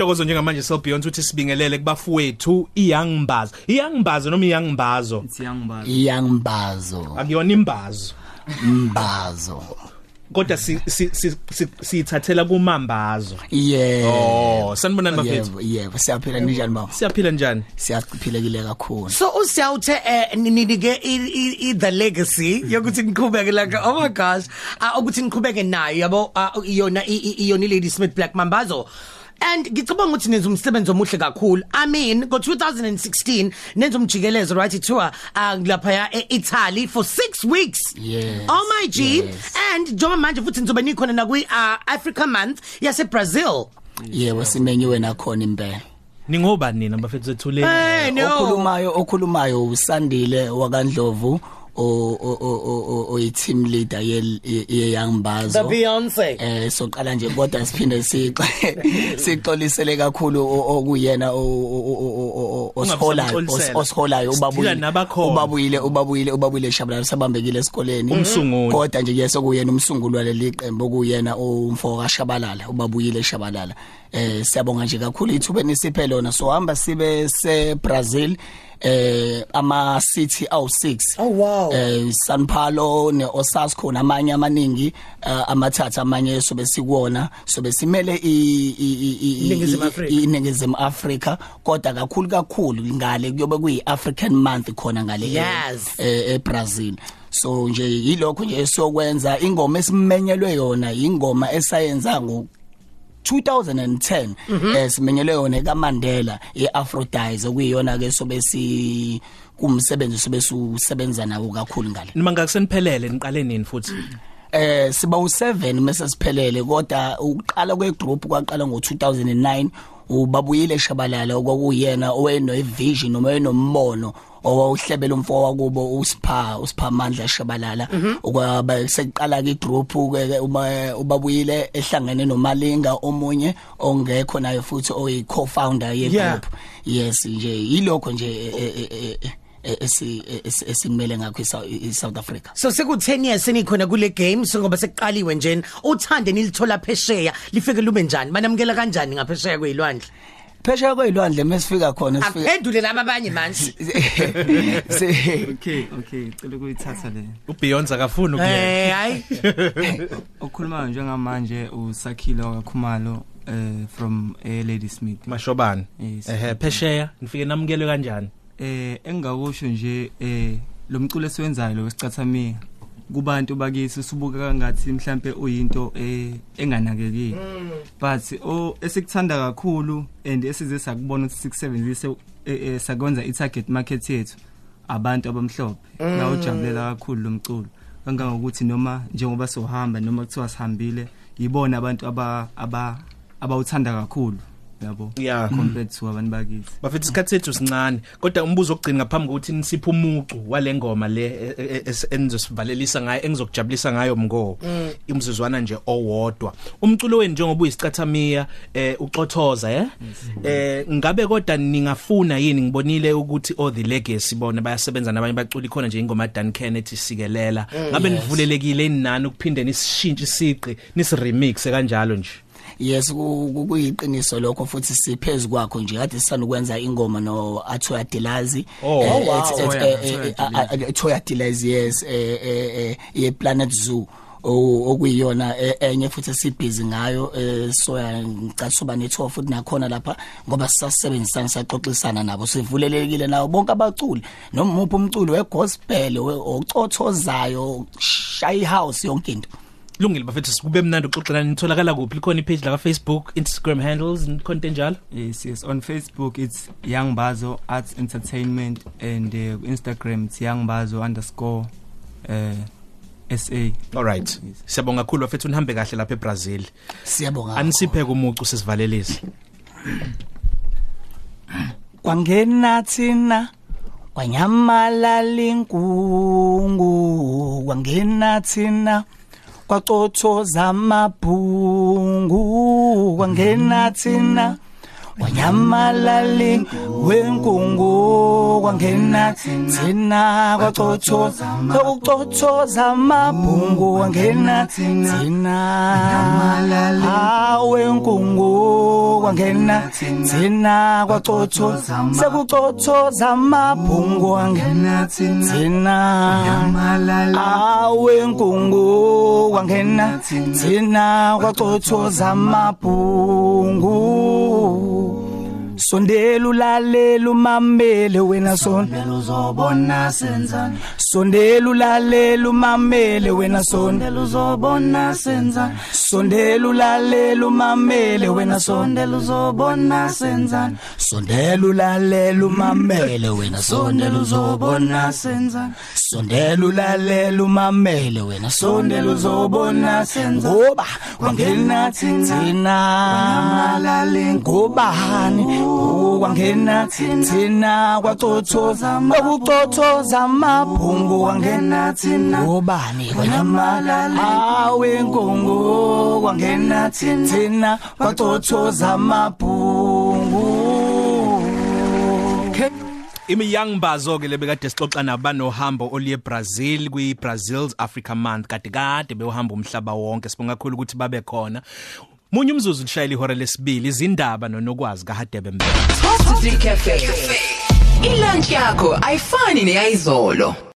sithokozo njengamanje so beyond ukuthi sibingelele kubafowethu iyoung mbazo iyoung mbazo noma iyoung mbazo It's young bad. iyangbazo akuyona imbazo mbazo kodwa si si- si- si- sithathela kumambazo yebo oh sanibonani bafethu yebo yebo siyaphila njani baba siyaphila njani siyaphilekile kakhulu so usiyawuthe eh, ninike i- i- i- the legacy yokuthi niqhubeke like oh my gosh ah, ukuthi niqhubeke nayo yabo ah, iyona i- i- iyona lady smith black mambazo and ngicabanga ukuthi nenza umsebenzi omuhle kakhulu. I mean ngo 2016 nenza umjikelezo right tour uh, lapha ya eItaly for 6 weeks. Yes, oh my g. Yes. and njengoba manje futhi nizobe nikhona na kwi uh, Africa month yase Brazil yebo simenyiwe nakhona impela. Ningobani nina bafethu zethuleni okhulumayo okhulumayo usandile wakandlovu. Oyi team leader ye ye young the Beyonce eh soqala nje kodwa siphinde sixe sixolisele kakhulu okuyena osiholayo osiholayo ubabuyile ubabuyile ubabuyile shabala sabambekile esikoleni kodwa nje yese kuyena umsunguli waleli qembu okuyena umfoko kaShabalala ubabuyile Shabalala eh siyabonga nje kakhulu ithuba nisiphe lona so hamba sibe se Brazil eh ama city aw 6 Oh, wow. eh San Paulo ne Osasco namanye amaningi eh, amathatha amanye sobe sikuona sobe simele i i- i- i- Iningizimu Africa kodwa kakhulu kakhulu ngale kuyobe kuyi African month khona ngale Yes. eh eBrazil so nje yilokho nje esokwenza ingoma esimenyelwe yona ingoma esayenza ngo 2010 esimenyelwe yona kaMandela eAphrodite okuyiyona ke sobe si kumsebenzi sobe susebenza nawo kakhulu ngale. Nima ngakuseniphelele niqale nini futhi? Eh siba u7 mase siphelele kodwa uqala kwegroup kwaqala ngo2009 ubabuyile shabalala okwakuyena oweno vision noma enombono owawuhlebela umfo wakubo usipha usipha amandla shabalala. Okwaba seqala ke group ke ubabuyile ehlangene nomalinga omunye ongekho naye futhi oyi co-founder ye group yes nje yilokho nje esi esi- esimele ngakho iSou- iSouth Africa. So seku 10 years senikhona kule game so ngoba sekuqaliwe nje uthande nilithola phesheya lifike lube njani? Banamukela kanjani ngaphesheya kwezilwandle phesheya kwezilwandle mesifika khona sifika aphendule laba abanye manje Okay, okay, cela ukuyithatha le. uBeyonce akafuni ukuyena eh hayi. Okhulumayo njengamanje uSakhile wakaKhumalo eh from eh, Lady Smith. mashobani. Ehe phesheya nifike namukelwe kanjani? Eh engakusho nje eh lo mculo esiwenzayo lo wesicathamiya kubantu bakisi subuka ngathi mhlambe uyinto eh enganakekile. But o esikuthanda kakhulu and esize sakubona ukuthi sikusebenzise eh, eh, sakwenza i target market yethu abantu abamhlophe. Bawujabulela kakhulu lo mculo. Kangangokuthi noma njengoba sohamba noma kuthiwa sihambile yibona abantu aba aba abawuthanda kakhulu. Yabo. Yeah. compared to abantu bakithi. Bafethu isikhathi sethu sincane. Kodwa umbuzo ogcina ngaphambi kokuthi nisiphe umucu wale ngoma le e- e- e- enizosivalelisa ngayo engizokujabulisa ngayo mngo imzuzwana nje owodwa. Umculo wenu njengoba uyisicathamiya eh uxothoza eh? Eh ngabe kodwa ningafuna yini? Ngibonile ukuthi all the legacy bona bayasebenza nabanye baculi khona nje ingoma Dan Kennedy sikelela. Ngabe nivulelekile inani ukuphinde nisishintshe isiqi nisiremix kanjalo nje? Yes ku- ku- kuyiqiniso lokho futhi siphezulu kwakho nje kade sisana ukwenza ingoma no Athoya Dilazi Oh, Eh, wow. it's- it's- Thoya, eh, Thoya eh, ah, ah, Athoya Dilazi yes eh eh eh, ye Planet Zoo o- okuyiyona eh, enye futhi sibhizi ngayo eh, soya ngicasuba netho futhi nakhona lapha ngoba sisasebenzisana saxoxisana nabo sivulelekile nawo bonke abaculi. Noma umuphi umculo wegospel we- ocothozayo shy house yonke into. Lungile bafethu sikube mnandi uxoxelana nitholakala kuphi likhona ipage la Facebook Instagram handles nikhonto enjalo Yes, yes. On Facebook, it's Young Bazo Arts Entertainment, and uh, Instagram, it's Young Bazo underscore uh, SA. Alright. Siyabonga kakhulu bafethu nihambe kahle lapha eBrazil. siyabonga Anisiphe kumucu sesivalelise. kwangena thina kwanyamalala inkungu kwangena thina kwacothoza amabhungu kwangena thina wanyamalali wenkungu kwangena thina kwacothoza ukucothoza amabhungu kwangena thina awenkungu kwangena thina kwacothoza sekucothoza amabhungu kwangena thina awenkungu kwangena thina kwacothoza amabhungu. Sondela ulalela umamele wena sondela uzobona senzani? Sondela ulalela umamele wena sondela uzobona senzani sondela ulalela umamele wena sondela uzobona senzani sondela ulalela umamele wena sondela uzobona senzani sondela ulalela umamele wena sondela uzobona senzani ngoba kwangena thina ngobani? Kwangena thina kwacothoza okucothoza amabhungu kwangena thina. Ngobani? Kwanyamalala awenkongo kwangena thina. Kwacothoza amabhungu imi young bazo ke lebekade sixoxa nabanohambo oliye Brazil kwi Brazil's Africa Month. Kade kade bewuhamba umhlaba wonke. Sibonga kakhulu ukuthi babe khona. Munye umzuzu lishayile ihora lesibili izindaba nonokwazi kaHadebe Mbele Top 3 Cafe. Ilunch yakho ayifani neyizolo.